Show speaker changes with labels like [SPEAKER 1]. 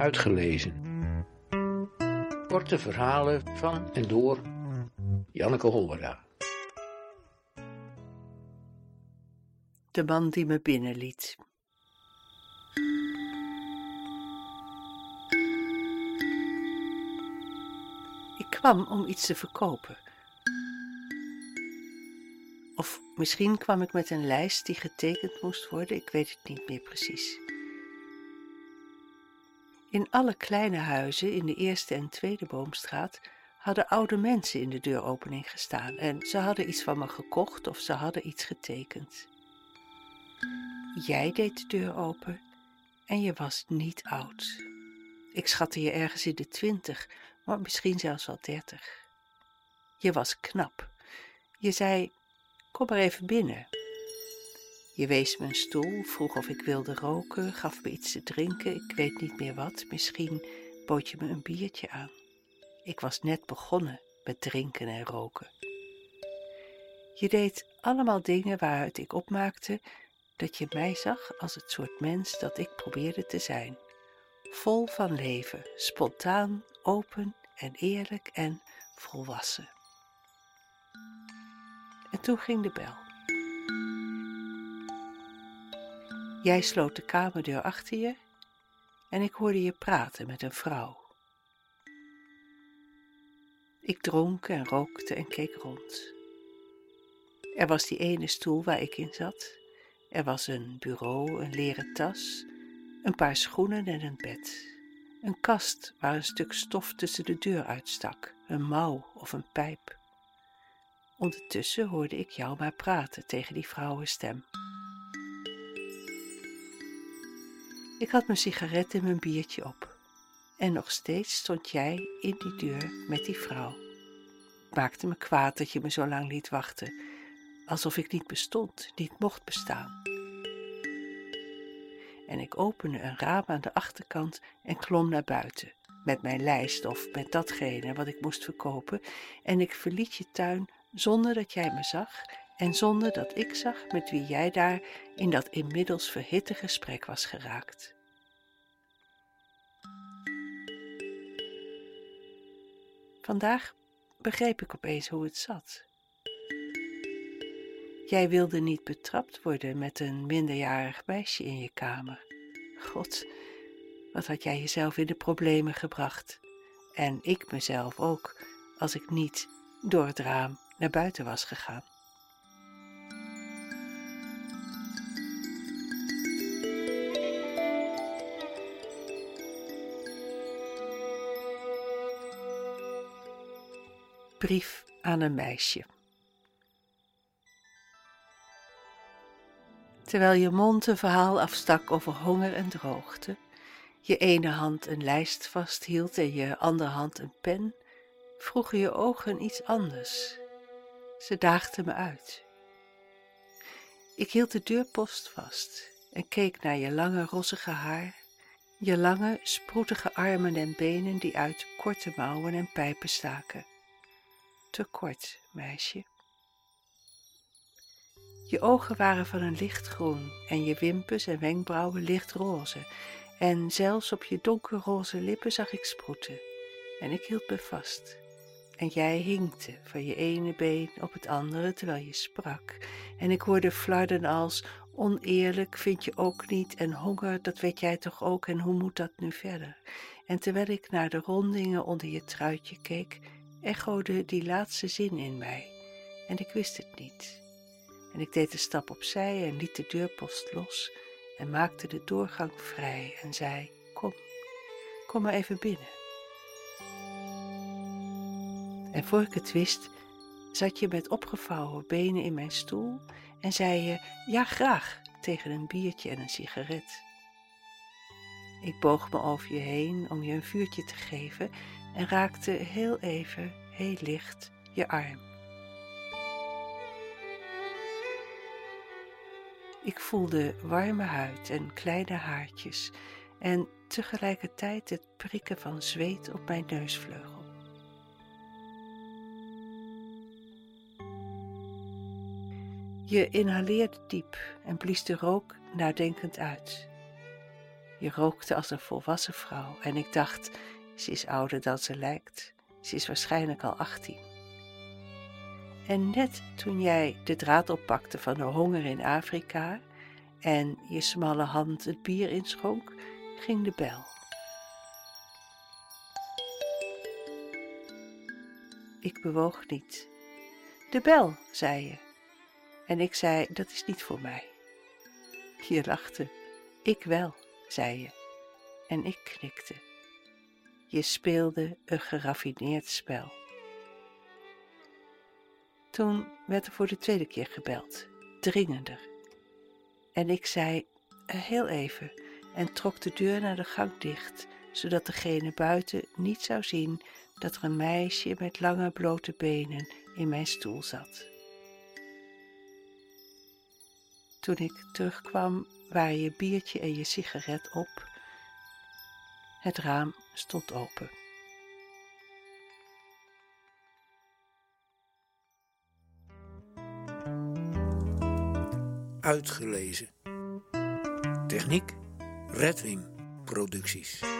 [SPEAKER 1] uitgelezen. Korte verhalen van en door Janneke Hollera.
[SPEAKER 2] De man die me binnenliet. Ik kwam om iets te verkopen. Of misschien kwam ik met een lijst die getekend moest worden, ik weet het niet meer precies. In alle kleine huizen in de eerste en tweede boomstraat hadden oude mensen in de deuropening gestaan en ze hadden iets van me gekocht of ze hadden iets getekend. Jij deed de deur open en je was niet oud. Ik schatte je ergens in de twintig, maar misschien zelfs wel dertig. Je was knap. Je zei, kom maar even binnen. Je wees me een stoel, vroeg of ik wilde roken, gaf me iets te drinken, ik weet niet meer wat, misschien bood je me een biertje aan. Ik was net begonnen met drinken en roken. Je deed allemaal dingen waaruit ik opmaakte dat je mij zag als het soort mens dat ik probeerde te zijn. Vol van leven, spontaan, open en eerlijk en volwassen. En toen ging de bel. Jij sloot de kamerdeur achter je en ik hoorde je praten met een vrouw. Ik dronk en rookte en keek rond. Er was die ene stoel waar ik in zat. Er was een bureau, een leren tas, een paar schoenen en een bed. Een kast waar een stuk stof tussen de deur uitstak, een mouw of een pijp. Ondertussen hoorde ik jou maar praten tegen die vrouwenstem. Ik had mijn sigaret en mijn biertje op. En nog steeds stond jij in die deur met die vrouw. Het maakte me kwaad dat je me zo lang liet wachten, alsof ik niet bestond, niet mocht bestaan. En ik opende een raam aan de achterkant en klom naar buiten, met mijn lijst of met datgene wat ik moest verkopen, en ik verliet je tuin zonder dat jij me zag en zonder dat ik zag met wie jij daar in dat inmiddels verhitte gesprek was geraakt. Vandaag begreep ik opeens hoe het zat. Jij wilde niet betrapt worden met een minderjarig meisje in je kamer. God, wat had jij jezelf in de problemen gebracht? En ik mezelf ook, als ik niet door het raam naar buiten was gegaan. Brief aan een meisje. Terwijl je mond een verhaal afstak over honger en droogte, je ene hand een lijst vasthield en je andere hand een pen, vroegen je ogen iets anders. Ze daagden me uit. Ik hield de deurpost vast en keek naar je lange rossige haar, je lange sproetige armen en benen die uit korte mouwen en pijpen staken. Te kort, meisje. Je ogen waren van een lichtgroen en je wimpers en wenkbrauwen lichtroze en zelfs op je donkerroze lippen zag ik sproeten en ik hield me vast. En jij hinkte van je ene been op het andere terwijl je sprak en ik hoorde flarden als oneerlijk vind je ook niet en honger dat weet jij toch ook en hoe moet dat nu verder? En terwijl ik naar de rondingen onder je truitje keek, echode die laatste zin in mij en ik wist het niet. En ik deed de stap opzij en liet de deurpost los en maakte de doorgang vrij en zei: Kom, kom maar even binnen. En voor ik het wist, zat je met opgevouwen benen in mijn stoel en zei je: Ja, graag, tegen een biertje en een sigaret. Ik boog me over je heen om je een vuurtje te geven en raakte heel even, heel licht, je arm. Ik voelde warme huid en kleine haartjes en tegelijkertijd het prikken van zweet op mijn neusvleugel. Je inhaleerde diep en blies de rook nadenkend uit. Je rookte als een volwassen vrouw en ik dacht, ze is ouder dan ze lijkt. Ze is waarschijnlijk al 18. En net toen jij de draad oppakte van de honger in Afrika en je smalle hand het bier inschonk, ging de bel. Ik bewoog niet. De bel, zei je. En ik zei, dat is niet voor mij. Je lachte. Ik wel, zei je. En ik knikte. Je speelde een geraffineerd spel. Toen werd er voor de tweede keer gebeld, dringender. En ik zei, eh, heel even, en trok de deur naar de gang dicht, zodat degene buiten niet zou zien dat er een meisje met lange blote benen in mijn stoel zat. Toen ik terugkwam, waren je biertje en je sigaret op. Het raam stond open.
[SPEAKER 1] Uitgelezen. Techniek Redwing Producties.